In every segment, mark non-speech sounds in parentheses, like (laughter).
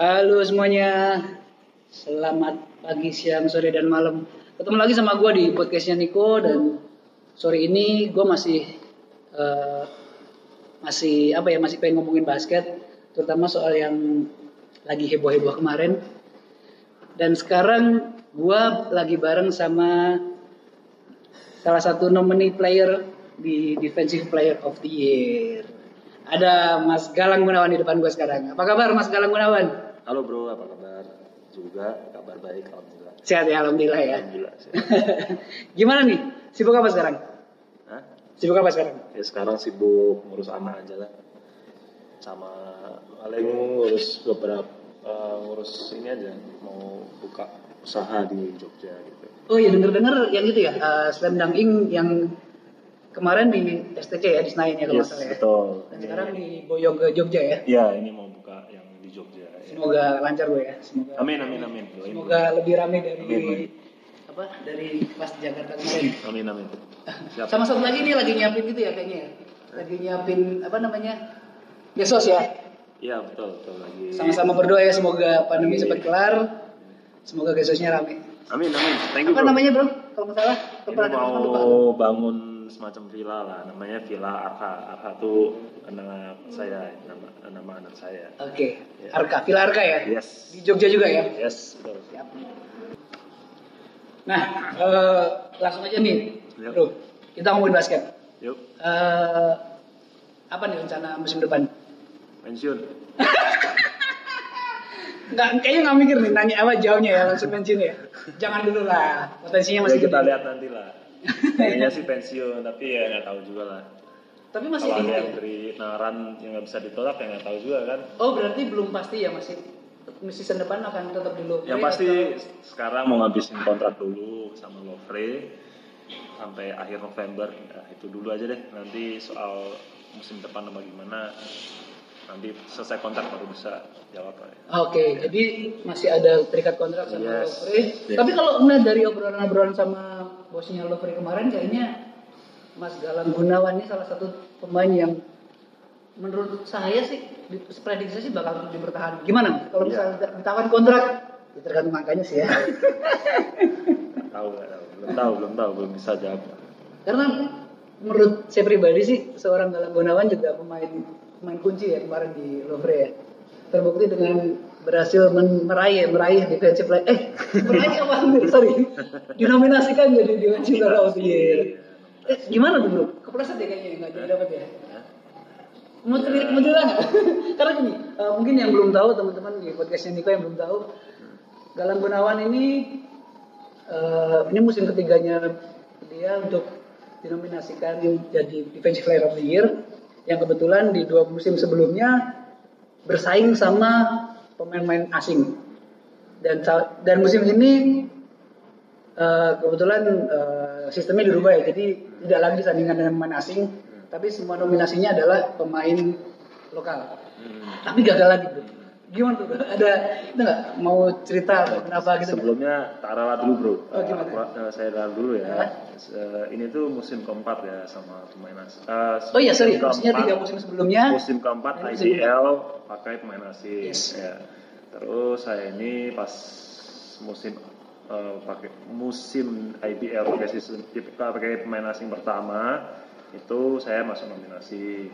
Halo semuanya, selamat pagi, siang, sore, dan malam. Ketemu lagi sama gue di podcastnya Niko dan sore ini gue masih eh, masih apa ya masih pengen ngomongin basket, terutama soal yang lagi heboh-heboh kemarin. Dan sekarang gue lagi bareng sama salah satu nominee player di Defensive Player of the Year. Ada Mas Galang Gunawan di depan gue sekarang. Apa kabar Mas Galang Gunawan? Halo bro, apa kabar? Juga kabar baik, alhamdulillah. Sehat ya, alhamdulillah ya. Alhamdulillah. (laughs) Gimana nih? Sibuk apa sekarang? Hah? Sibuk apa sekarang? Ya sekarang sibuk ngurus anak aja lah. Sama paling ngurus beberapa eh, ngurus ini aja mau buka usaha di Jogja gitu. Oh iya denger-denger yang itu ya, uh, Slam Dunk Inc yang kemarin di STC ya, di Senayan ya kalau Yes, salah ya. betul. Dan Ini- sekarang di Boyong ke Jogja ya. Ya ini mau buka yang di Jogja. ya. Semoga lancar gue ya. Semoga, Amin amin amin. Doain. semoga lebih rame dari Amin, amin. apa dari pas Jakarta kemarin. Amin amin. Siap. Sama satu lagi nih lagi nyiapin gitu ya kayaknya ya. Lagi nyiapin apa namanya? Besos ya. Iya betul betul lagi. Sama-sama berdoa ya semoga pandemi cepat kelar. Semoga gesosnya rame. Amin amin. Thank you Apa bro. namanya bro? Kalau nggak salah, Ini mau bangun semacam villa lah, namanya Villa Arha. Arha tuh nama saya, nama, nama anak saya. Oke, Ya. Arka, Villa Arka ya. Yes, Di Jogja juga ya. yes, betul. Siap. Nah, eh, langsung aja nih, Yuk. bro. Kita ngomongin basket. Yuk, Eh, apa nih rencana musim depan? pensiun. (laughs) Nggak, kayaknya nggak mikir nih nanya apa jawabnya ya langsung pensiun ya. Jangan dulu lah, potensinya Ya, masih kita gede. lihat nanti lah. Kayaknya sih (laughs) pensiun, tapi ya nggak tahu juga lah. Tapi masih Kalau ada yang beri nawaran yang nggak bisa ditolak, ya nggak tahu juga kan. Oh berarti belum pasti ya masih season depan akan tetap di Lovre Yang pasti atau- sekarang mau ngabisin kontrak dulu sama Lovre sampai akhir November. Ya, itu dulu aja deh. Nanti soal musim depan apa gimana nanti selesai kontrak baru bisa jawab lah ya. Oke, jadi masih ada terikat kontrak sama Yes. Lovre. Yes. Tapi kalau ngeliat dari obrolan-obrolan sama bosnya Lovre kemarin, kayaknya Mas Galang Gunawan ini salah satu pemain yang menurut saya sih, di- prediksi sih bakal terus dipertahankan. Gimana? Kalau Iya. misalnya ditawarin kontrak, ya tergantung angkanya sih ya. Nggak (laughs) tahu nggak tahu belum tahu belum tahu belum bisa jawab. Karena menurut saya pribadi sih, seorang Galang Gunawan juga pemain pemain kunci ya kemarin di Lovre ya. Terbukti dengan berhasil men- meraih meraih defensive player eh (laughs) meraih apa sorry dinominasikan jadi defensive player of the year. Eh, gimana tuh bro? Kepleset ya kayaknya nggak jadi dapat ya. Mau cerita, mau cerita nggak? Karena gini, eh, mungkin yang belum tahu teman-teman di podcastnya Niko yang belum tahu, Galang Gunawan ini eh, ini musim ketiganya dia untuk dinominasikan jadi Defensive Player of the Year yang kebetulan di dua musim sebelumnya bersaing sama pemain-pemain asing. Dan dan musim ini eh, kebetulan eh, sistemnya dirubah ya. Jadi tidak lagi disandingkan dengan pemain asing tapi semua nominasinya adalah pemain lokal. Hmm. tapi gagal lagi bro gimana tuh ada itu nggak mau cerita atau kenapa gitu? Sebelumnya tak ralat dulu bro. Oh, gimana? Aku- eh, saya ralat dulu ya. Hah? Eh, ini tuh musim keempat ya sama pemain asing. Eh, oh iya sorry musim maksudnya tiga musim sebelumnya Musim keempat IBL pakai pemain asing. Yes. Ya. Terus saya ini pas musim eh, pakai musim IBL pakai sistem pakai pemain asing pertama itu saya masuk nominasi.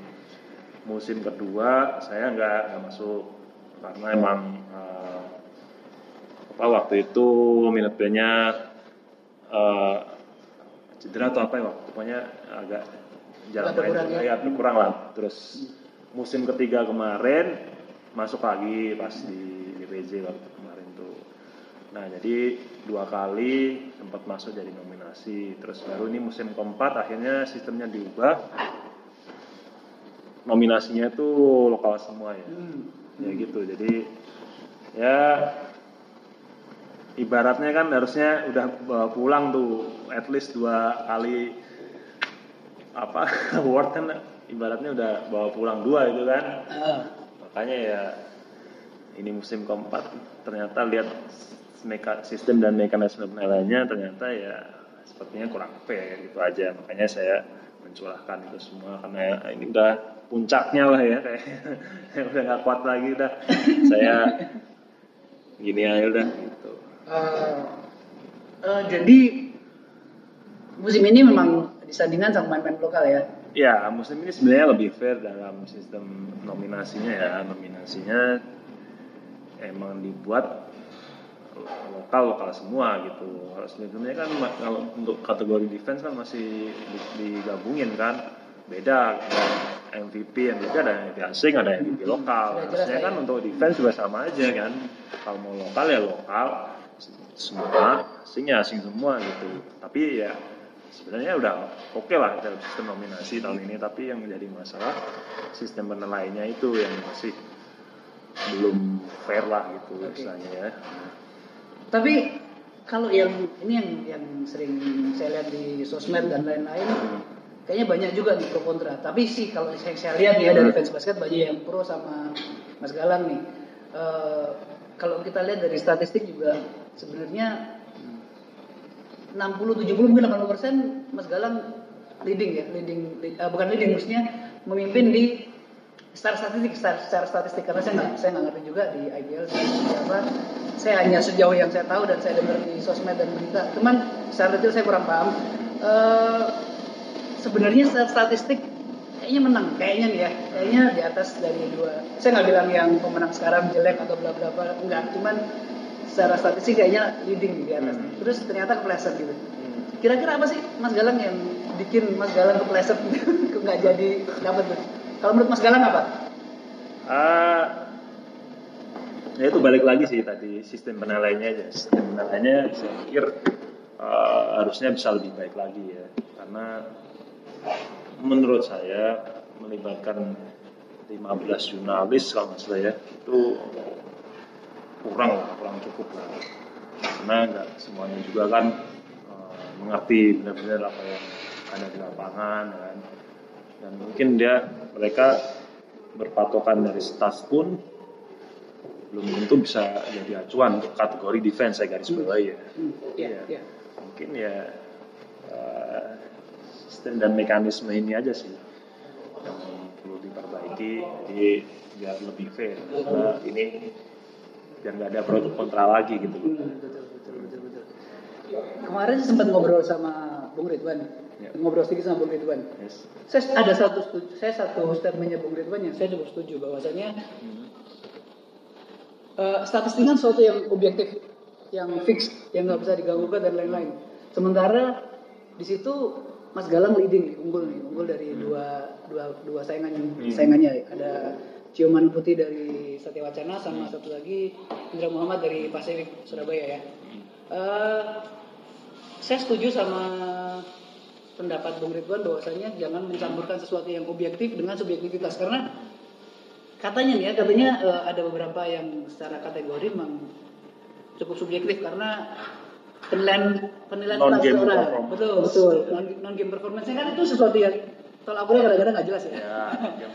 Musim kedua saya nggak nggak masuk karena emang eh, apa waktu itu minat bandnya eh, cedera atau apa ya waktu pokoknya agak jarang main berkurang ya? berkurang lah. Terus musim ketiga kemarin masuk lagi pas di DPJ waktu kemarin tuh. Nah jadi dua kali sempat masuk jadi nominasi. Terus baru ini musim keempat akhirnya sistemnya diubah. Nominasinya itu lokal semua ya. Hmm. Ya gitu jadi ya ibaratnya kan harusnya udah bawa pulang tuh at least dua kali apa (laughs) award kan ibaratnya udah bawa pulang dua itu kan Ah. makanya ya ini musim keempat ternyata lihat meka- sistem dan mekanisme penilaiannya ternyata ya sepertinya kurang fair gitu aja makanya saya mencurahkan itu semua karena ya ini udah puncaknya lah ya kayak (laughs) udah nggak kuat lagi udah saya gini aja udah gitu Eh, eh, jadi musim ini memang disandingkan sama pemain-pemain lokal ya. Ya, musim ini sebenarnya lebih fair dalam sistem nominasinya ya. Nominasinya emang dibuat lokal lokal semua gitu. Kalau sebelumnya kan kalau untuk kategori defense kan masih di- digabungin kan. Beda ada MVP, MVP ada MVP asing, ada MVP lokal. Harusnya lah kan ya. untuk defense juga sama aja kan. Kalau mau lokal ya lokal semua, asing ya asing semua gitu. Tapi ya sebenarnya udah oke lah dalam sistem nominasi tahun ini tapi yang menjadi masalah sistem penilaiannya itu yang masih belum fair lah gitu Oke. istilahnya ya Tapi kalau yang ini yang yang sering saya lihat di sosmed dan lain-lain, kayaknya banyak juga nih pro kontra. Tapi sih kalau saya, saya lihat ya dari fans basket banyak yang pro sama Mas Galang nih. Eh, kalau kita lihat dari statistik juga sebenarnya 60, 70 mungkin 80 persen Mas Galang leading ya, leading, lead- eh, bukan leading maksudnya memimpin di secara statistik, secara, secara statistik karena saya nggak saya nggak ngerti juga di IBL seperti apa. Saya hanya sejauh yang saya tahu dan saya dengar di sosmed dan berita. Cuman secara detail saya kurang paham. Eh, sebenarnya statistik kayaknya menang, kayaknya nih ya, kayaknya di atas dari dua. Saya nggak bilang yang pemenang sekarang jelek atau bla bla bla, enggak. Cuman secara statistik kayaknya leading di atas. Hmm. Terus ternyata kepleset gitu. Kira-kira apa sih Mas Galang yang bikin Mas Galang kepleset (laughs) nggak jadi dapat tuh? Kalau menurut Mas Galang apa? Ah, ya itu balik lagi sih tadi sistem penilaiannya aja. Sistem penilaiannya saya pikir ah, harusnya bisa lebih baik lagi ya. Karena menurut saya melibatkan 15 jurnalis kalau nggak salah ya itu kurang lah, kurang cukup lah. Karena nggak semuanya juga kan ah, mengerti benar-benar apa yang ada di lapangan kan. Dan mungkin dia mereka berpatokan dari stats pun belum tentu bisa jadi acuan untuk kategori defense saya garis bawahi ya. Hmm, Iya, Iya. iya. Mungkin ya eh, sistem dan mekanisme ini aja sih yang perlu diperbaiki jadi biar lebih fair. Karena ini biar nggak ada produk kontra lagi gitu. Hmm, betul, betul, betul, betul. Kemarin sempat ngobrol sama Bung Ridwan, Ya. ngobrol sedikit sama Bung Ridwan. Yes. Saya ada satu saya satu statementnya Bung Ridwan yang saya cukup setuju bahwasanya eh, statistik kan sesuatu yang objektif, yang fix, yang nggak bisa diganggukan dan lain-lain. Sementara di situ Mas Galang leading, unggul nih, unggul dari dua dua dua saingan Hmm. saingannya ada Ciuman Putih dari Satya Wacana sama satu lagi Indra Muhammad dari Pasifik Surabaya ya. Eh, saya setuju sama pendapat Bung Ridwan bahwasanya jangan mencampurkan sesuatu yang objektif dengan subjektivitas karena katanya nih ya katanya eh, ada beberapa yang secara kategori memang cukup subjektif karena penilaian penilaian Non game performance. betul betul. Non, non game performance kan itu sesuatu yang kalau aku kadang-kadang nggak jelas ya. Ya,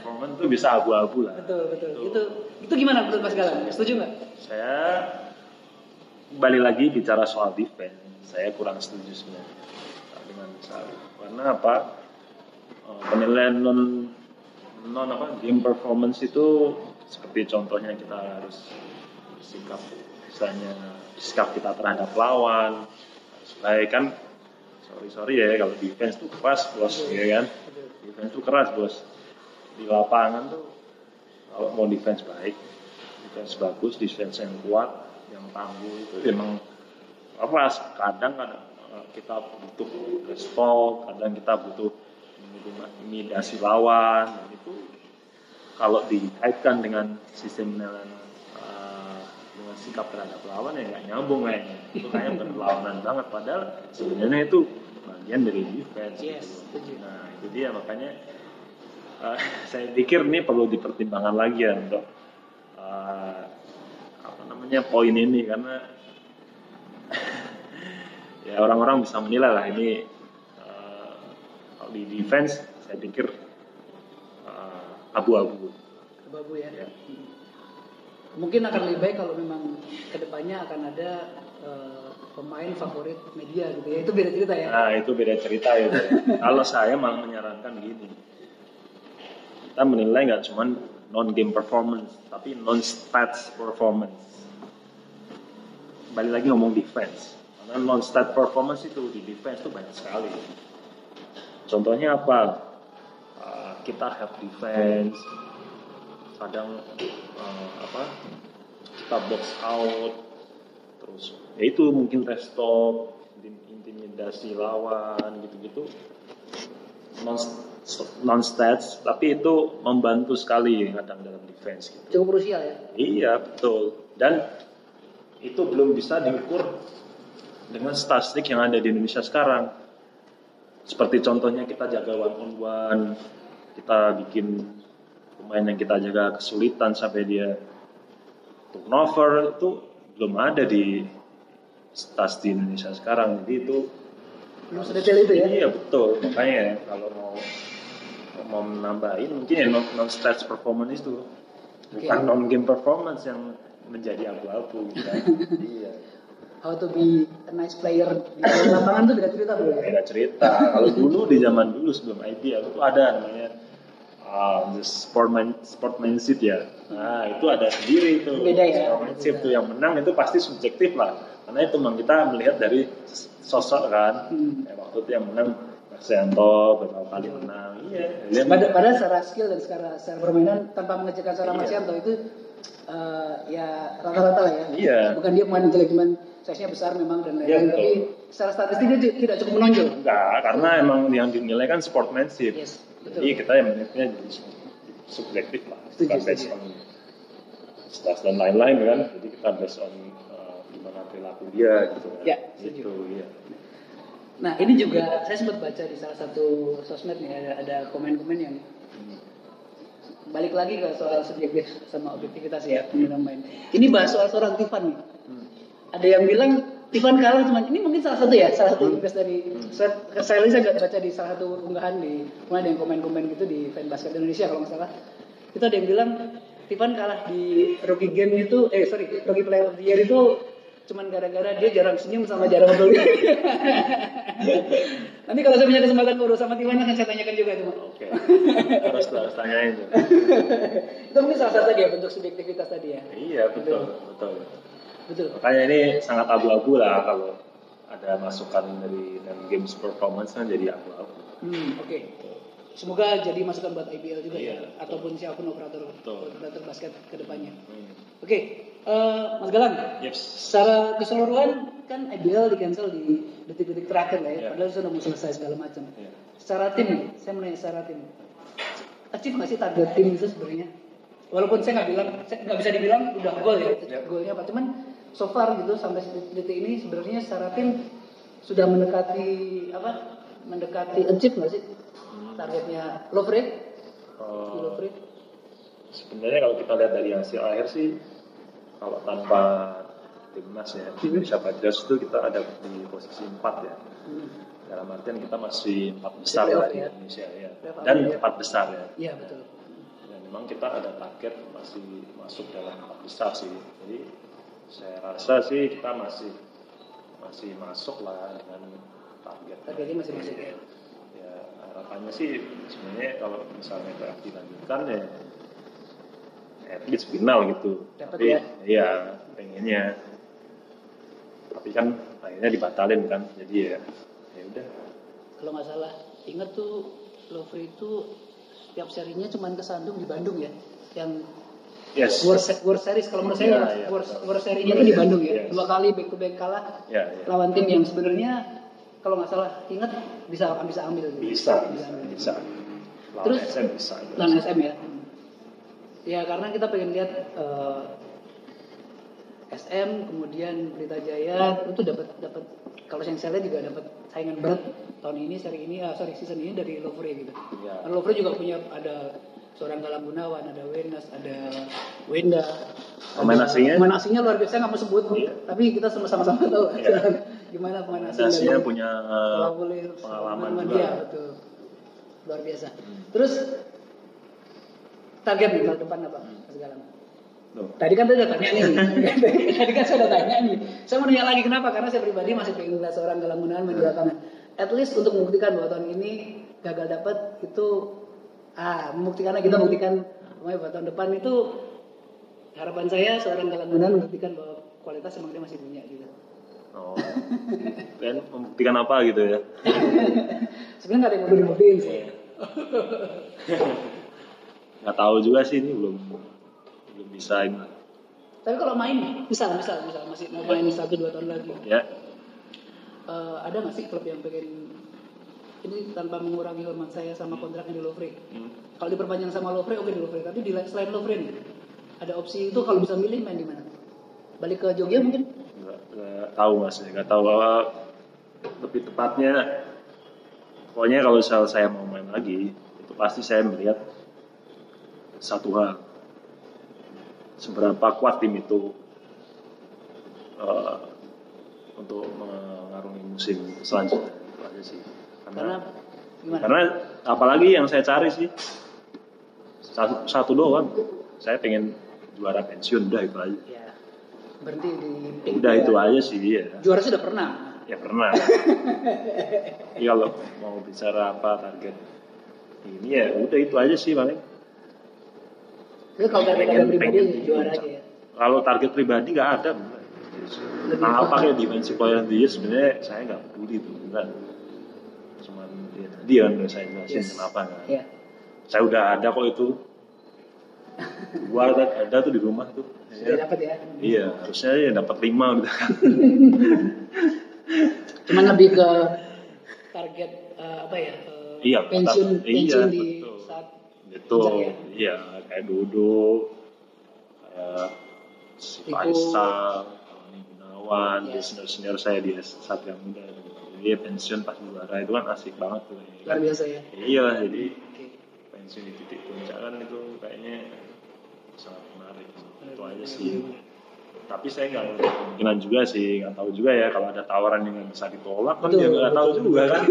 performance itu bisa abu-abu lah. betul betul. Itu itu gimana menurut Mas Galang? Setuju nggak? Saya kembali lagi bicara soal defense, saya kurang setuju sebenarnya dengan misalnya karena apa? Eh, penilaian non non apa game performance itu seperti contohnya kita harus sikap misalnya sikap kita terhadap lawan. Supaya kan sorry sorry ya kalau defense tuh keras bos ya kan? Betul. defense tuh keras bos. Di lapangan tuh kalau mau defense baik defense bagus defense yang kuat yang tangguh itu memang keras. Kadang kadang eh, kita butuh respon kadang kita butuh intimidasi lawan. Dan itu kalau dikaitkan dengan sistem penilaian eh, dengan sikap terhadap lawan ya nggak nyambung kayaknya itu kayaknya berlawanan banget. Padahal sebenarnya itu bagian dari defense Yes, gitu. nah itu dia. Makanya eh, (laughs) saya pikir ini perlu dipertimbangkan lagi ya untuk eh, apa namanya poin ini. Karena (laughs) ya orang-orang bisa menilai lah ini di defense saya pikir eh, abu-abu abu-abu ya ya. mungkin akan lebih baik kalau memang ke depannya akan ada eh, pemain favorit media gitu ya itu beda cerita ya Nah itu beda cerita ya. (laughs) Kalau saya malah menyarankan gini, kita menilai nggak cuma non game performance, tapi non stats performance. balik lagi ngomong defense. Karena non-stat performance itu di defense itu banyak sekali. Contohnya apa? Uh, kita have defense, kadang uh, apa? Kita box out, terus ya itu mungkin restop, intimidasi lawan gitu-gitu. Non non stats, tapi itu membantu sekali kadang dalam defense gitu. Cukup krusial ya. Iya betul. Dan itu belum bisa diukur dengan statistik yang ada di Indonesia sekarang. Seperti contohnya kita jaga one on one, kita bikin pemain yang kita jaga kesulitan sampai dia turnover itu belum ada di stats di Indonesia sekarang. Jadi itu belum sedetail itu ya? Iya betul. Makanya kalau mau mau menambahin mungkin ya non, non stats performance itu bukan okay. non game performance yang menjadi abu-abu gitu kan. (laughs) iya how to be a nice player. Di lapangan tuh beda cerita bro. Ya? beda cerita. Kalau dulu di zaman dulu sebelum IPL itu ada namanya uh, the sportman sportmanship ya. Nah itu ada sendiri itu beda ya? Sportmanship tuh. Yang menang itu pasti subjektif lah. Karena itu memang kita melihat dari sosok kan. Hmm. ya, waktu itu yang menang Marcianto beberapa kali menang. Iya pada, pada secara skill dan secara secara permainan tanpa mengecilkan seorang iya. Marcianto itu uh, ya rata-rata lah ya. Iya. bukan dia pemain jelek cuman size-nya besar memang dan lain-lain ya, tapi secara statistik dia tidak cukup menonjol. Enggak karena emang yang dinilai kan sportmanship. Yes, betul. jadi kita yang menilainya jadi subjektif lah kita based on stats dan lain-lain kan. Jadi kita based on uh, gimana perilaku dia gitu ya gitu ya nah ini juga saya sempat baca di salah satu sosmed nih ada ada komen-komen yang balik lagi ke soal subjektif sama objektivitas ya main. Ini bahas soal seorang Tiffan nih ada yang bilang Ivan kalah cuma ini mungkin salah satu ya salah satu tugas dari saya saya saya baca di salah satu unggahan di mana ada yang komen-komen gitu di fan basket Indonesia kalau nggak salah. Itu ada yang bilang Ivan kalah di rookie game itu eh sorry rookie player of the year itu cuman gara-gara dia jarang senyum sama jarang ngobrol (laughs) nanti kalau saya punya kesempatan ngobrol sama Tiwan akan saya tanyakan juga itu oke. Harus harus tanyain. (laughs) Itu mungkin salah satu dia bentuk subjektivitas tadi ya. Iya betul betul, betul. Betul. Makanya ini sangat abu-abu lah kalau ada masukan dari dan games performance kan jadi abu-abu. Hmm, Oke. Okay. Semoga jadi masukan buat IBL juga iya, ya, betul. ataupun siapa pun operator betul. operator basket ke depannya. Hmm. Oke, okay. uh, eh, Mas Galang. Yes. Secara keseluruhan kan IBL di cancel di detik-detik terakhir lah ya, yeah. padahal sudah mau selesai segala macam. Yeah. Secara tim saya menanya secara tim, achieve nggak sih target tim itu sebenarnya? Walaupun saya nggak bilang, nggak bisa dibilang udah gol ya, yeah. golnya apa, cuman so far gitu sampai detik ini sebenarnya secara tim sudah mendekati apa mendekati achieve nggak sih targetnya Lovre? Uh, Lovre? Sebenarnya kalau kita lihat dari hasil akhir sih kalau tanpa timnas ya. Indonesia Padras itu kita ada di posisi 4 ya. Hmm. Dalam artian kita masih empat besar lah di ya. Indonesia ya. Dan empat besar ya. Iya betul. Dan memang kita ada target masih masuk dalam empat besar sih. Jadi saya rasa sih kita masih masih masuk lah dengan target. Targetnya masih masuk ya. Ya harapannya sih sebenarnya kalau misalnya tidak dilanjutkan ya at least final gitu. Dapat Tapi ya? Iya pengennya. Tapi kan akhirnya dibatalin kan, jadi ya ya udah. Kalau nggak salah ingat tuh Lovre itu setiap serinya cuma kesandung di Bandung ya, yang Yes. World, World Series kalau menurut saya yeah, yeah, World, World Series-nya itu di Bandung ya. Yes. Dua kali back to back kalah yeah, yeah. lawan tim yang sebenarnya kalau nggak salah ingat bisa bisa ambil. Bisa, bisa. bisa. Lawan Terus SM bisa. Lawan SM ya. Ya karena kita pengen lihat uh, eh, SM kemudian Pelita Jaya itu dapat dapat kalau yang saya lihat juga dapat saingan berat tahun ini seri ini uh, sorry season ini dari Lovre gitu. Yeah. Lovre juga punya ada seorang Galang Gunawan, ada Wenas, ada Wenda. Pemain asingnya? Pemain asingnya luar biasa nggak mau sebut, iya. tapi kita sama-sama tahu iya. (laughs) gimana pemain asing. Asingnya punya uh, pengalaman juga. Dia, betul. Luar biasa. Hmm. Terus target tahun depan apa, Mas Galang? Loh. Tadi kan saya udah tanya nih. (laughs) (laughs) Tadi kan saya udah tanya nih. Saya mau nanya lagi kenapa? Karena saya pribadi masih pengen lihat seorang Galang Gunawan di lapangan. At least untuk membuktikan bahwa tahun ini gagal dapat itu ah membuktikan kita buktikan buat tahun depan itu harapan saya seorang Galang Gunan membuktikan bahwa kualitas emang dia masih punya gitu. Oh. Dan membuktikan apa gitu ya? (laughs) Sebenarnya nggak ada yang mau dibuktiin sih. Nggak tahu juga sih ini belum belum bisa ini. Tapi kalau main, misal, misal, misal masih mau main satu dua tahun lagi, Ya, eh, ada nggak sih klub yang pengen ini tanpa mengurangi hormat saya sama kontraknya di Lovre? Hmm. Kalau diperpanjang sama Lovre, oke di Lovre. Tapi di selain Lovre nih, ada opsi itu kalau bisa milih main di mana? Balik ke Jogja mungkin? nggak, nggak tahu mas, nggak tahu uh, lebih tepatnya. Pokoknya kalau misal saya mau main lagi, itu pasti saya melihat satu hal, seberapa kuat tim itu uh, untuk mengarungi musim selanjutnya. Itu aja sih. Karena gimana? Karena apalagi yang saya cari sih satu, satu doang. Saya pengen juara pensiun udah itu aja. ya berhenti di Udah itu aja sih ya. Juara sudah pernah. Ya pernah. (laughs) Iya kalau mau bicara apa target ini ya udah itu aja sih paling. Kalau target Pengen- pribadi pengen juara aja ya. Kalau target pribadi nggak ada. Nah, apa kayak of the year sebenarnya saya nggak peduli itu bukan. Cuman ya, kan udah saya jelasin Yes. kenapa kan. Ya. Saya udah ada kok itu. Gua ada, ada tuh di rumah tuh. Sudah dapat ya. Iya, harusnya ya dapat lima gitu kan. (laughs) Cuman lebih ke target eh, apa ya? eh, Iya, pensiun iya, pensiun di betul. saat Itu, ya? iya kayak duduk, kayak si. Faisal, Gunawan, Iya. di senior-senior saya di Satria Muda. Jadi pensiun pas juara itu kan asik banget tuh. ya luar biasa ya. Iya, jadi Oke. pensiun di titik puncak kan itu kayaknya sangat menarik. Itu aja sih. Tapi saya nggak kemungkinan juga sih, nggak tahu juga ya kalau ada tawaran yang bisa ditolak kan Betul, ya nggak tahu juga kan.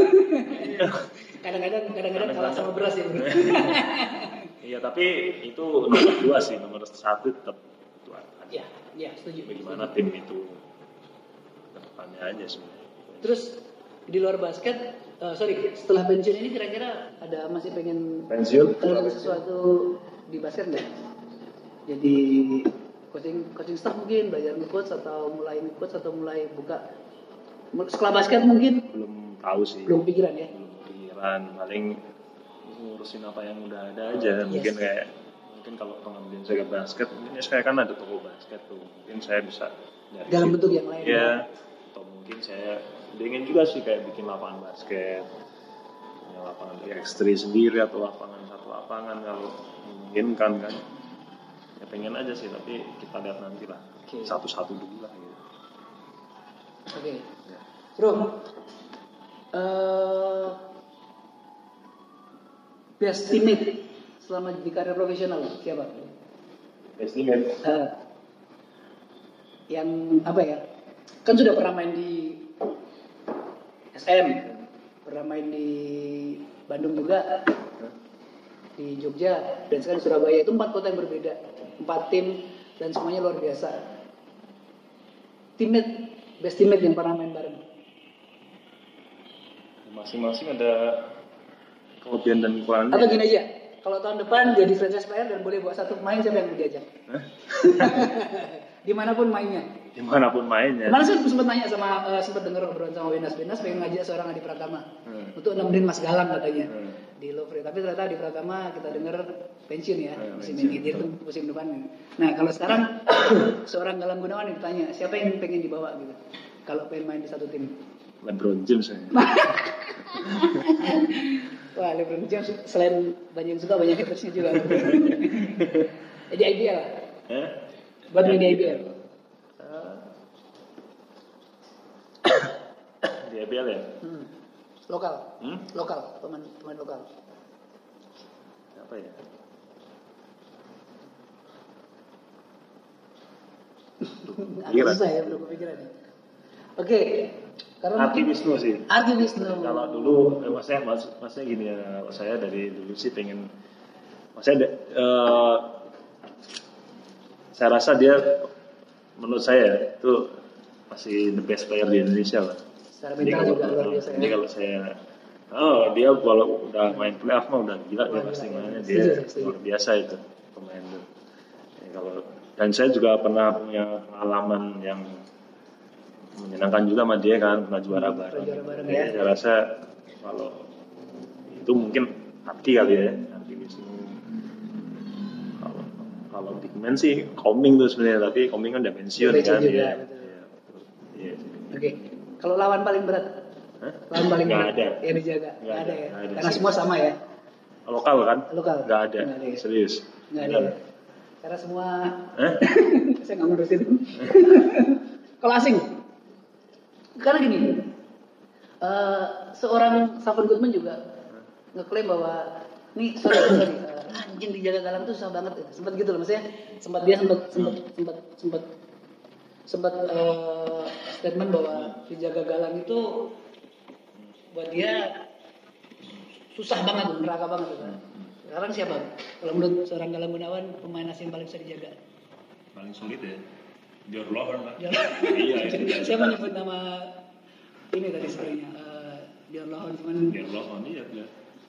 Iya. (laughs) Kadang-kadang kadang-kadang kalah sama beras ya. (laughs) Iya tapi itu nomor dua sih nomor satu tetap itu aja. ya, ya setuju. Bagaimana tim itu ke depannya aja sebenarnya. Terus di luar basket, eh, sorry, setelah pensiun ini kira-kira ada masih pengen Pensiun? melakukan sesuatu di basket nggak? Jadi coaching coaching staff mungkin belajar nge-coach atau mulai nge-coach atau mulai buka sekolah basket mungkin Belum tahu sih. belum pikiran ya. Belum pikiran paling ngurusin apa yang udah ada aja. Mungkin Yes. kayak mungkin kalau pengambilan saya ke basket mungkin ya saya kan ada toko basket tuh mungkin saya bisa dari Dalam situ. bentuk yang lain, ya atau mungkin saya ingin juga sih kayak bikin lapangan basket punya lapangan X3 sendiri atau lapangan satu lapangan kalau memungkinkan kan ya pengen aja sih tapi kita lihat nanti lah Oke. satu-satu dulu lah gitu Oke, ya. bro. eh best teammate selama di karir profesional siapa? estimate Eh, yang apa ya? Kan sudah pernah main di SM, pernah main di Bandung juga, di Jogja, dan sekarang di Surabaya. Itu empat kota yang berbeda, empat tim dan semuanya luar biasa. Teammate, best teammate yang pernah main bareng. masing-masing ada kelebihan dan kekurangannya. Atau gini aja, kalau tahun depan jadi franchise player dan boleh bawa satu pemain siapa yang mau diajak? (laughs) Di mana pun mainnya. Di mana pun mainnya Kemarin saya sempat nanya sama eh, sempat dengar obrolan sama Wenas Wenas pengen ngajak seorang Adi Pratama Hmm. untuk nemenin Mas Galang katanya Hmm. di Lovre. Tapi ternyata Adi Pratama kita dengar pensiun ya Hmm, musim ini dia tuh musim depan. Nah kalau sekarang (coughs) seorang Galang Gunawan ditanya siapa yang pengen dibawa gitu kalau pengen main di satu tim. LeBron James ya. (laughs) Wah LeBron James selain banyak yang suka banyak hatersnya juga. (laughs) Jadi IBL lah. Eh? buat main di IBL. Di IBL ya Hmm. Lokal, hmm? lokal, teman teman lokal. apa ya (laughs) Agak susah ya belum kepikiran ya. Oke, karena Arti Wisnu sih Arti Wisnu. kalau dulu eh, maksudnya maksudnya gini ya saya dari dulu sih pengen maksudnya de- eh, saya rasa dia menurut saya itu masih the best player di Indonesia lah Secara Jadi mental kalau, juga luar biasa jadi ya. kalau saya oh dia kalau udah main playoff mah udah gila dia pasti gila, mainnya ya. dia luar biasa itu pemain itu. Ya, kalau dan saya juga pernah punya pengalaman yang menyenangkan juga sama dia kan pernah juara Pernah bareng. juara bareng, ya. saya rasa kalau itu mungkin arti kali ya arti di sini. Kalau kalau big man sih Koming tuh sebenarnya tapi Koming kan udah pensiun Udah pensiun kan ya. Iya, betul. Kalau lawan paling berat, Hah? lawan paling Nggak berat ada. yang dijaga, Nggak nggak ada ada, ya. nggak ada Karena semua sama ya, Lokal kan? lokal. Nggak ada. Nggak ada ya? Serius. Nggak ada. ya? Karena semua, Hah? (laughs) saya nggak ngurusin. (laughs) Kalau asing, karena gini, eh, seorang Stephen Goodman juga ngeklaim bahwa nih sorry sorry eh, anjing dijaga galang tuh susah banget ya. Sempat gitu loh maksudnya, sempat dia sempat sempat sempat sempat sempat eh, statement bahwa dijaga galang itu buat dia susah banget, neraka banget. Gitu. Sekarang siapa? Kalau menurut seorang Galang Gunawan, pemain asing paling bisa dijaga. Paling sulit ya. Dior Lover kan? Jangan. iya, itu Saya mau nyebut nama ini tadi sebenarnya uh, Dior Lohon cuman Dior Lover iya dia.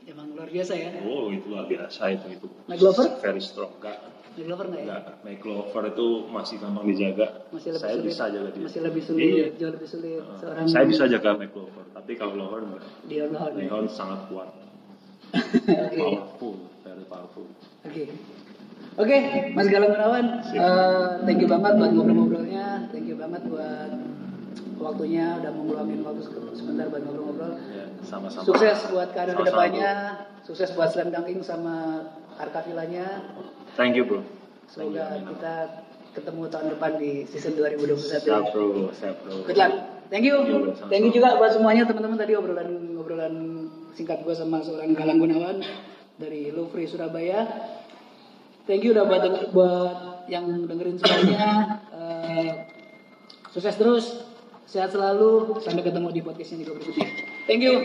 emang luar biasa ya. Oh itu luar biasa itu itu. Mike Glover? Very strong enggak. Mike Glover nggak ya? Mike Glover itu masih gampang dijaga. Masih lebih saya sulit. bisa jaga dia. Masih lebih sulit, Iya. jauh lebih sulit. Uh, Seorang saya bisa jaga Mike Glover, tapi kalau Lover enggak. Ya? Leon sangat kuat, (laughs) Oke. powerful, very powerful. Oke. Oke, Mas Galang Gunawan, eh, thank you banget buat ngobrol-ngobrolnya, thank you banget buat waktunya udah mau ngeluangin waktu se- sebentar buat ngobrol-ngobrol. Ya, sama-sama. Sukses buat karir Sama-sama, ke depannya, sukses buat slam dunking sama Arka Villanya. bro. Thank you bro. You, Semoga kita ketemu tahun depan di season 2021. Siap bro, siap bro. Good luck. Thank you. Thank you, bro. Sama-sama. Thank you juga buat semuanya teman-teman tadi obrolan obrolan singkat gue sama seorang Galang Gunawan dari Louvre Surabaya. Thank you udah buat buat yang dengerin semuanya. Eh, sukses terus, sehat selalu. Sampai ketemu di podcast yang berikutnya. Thank you.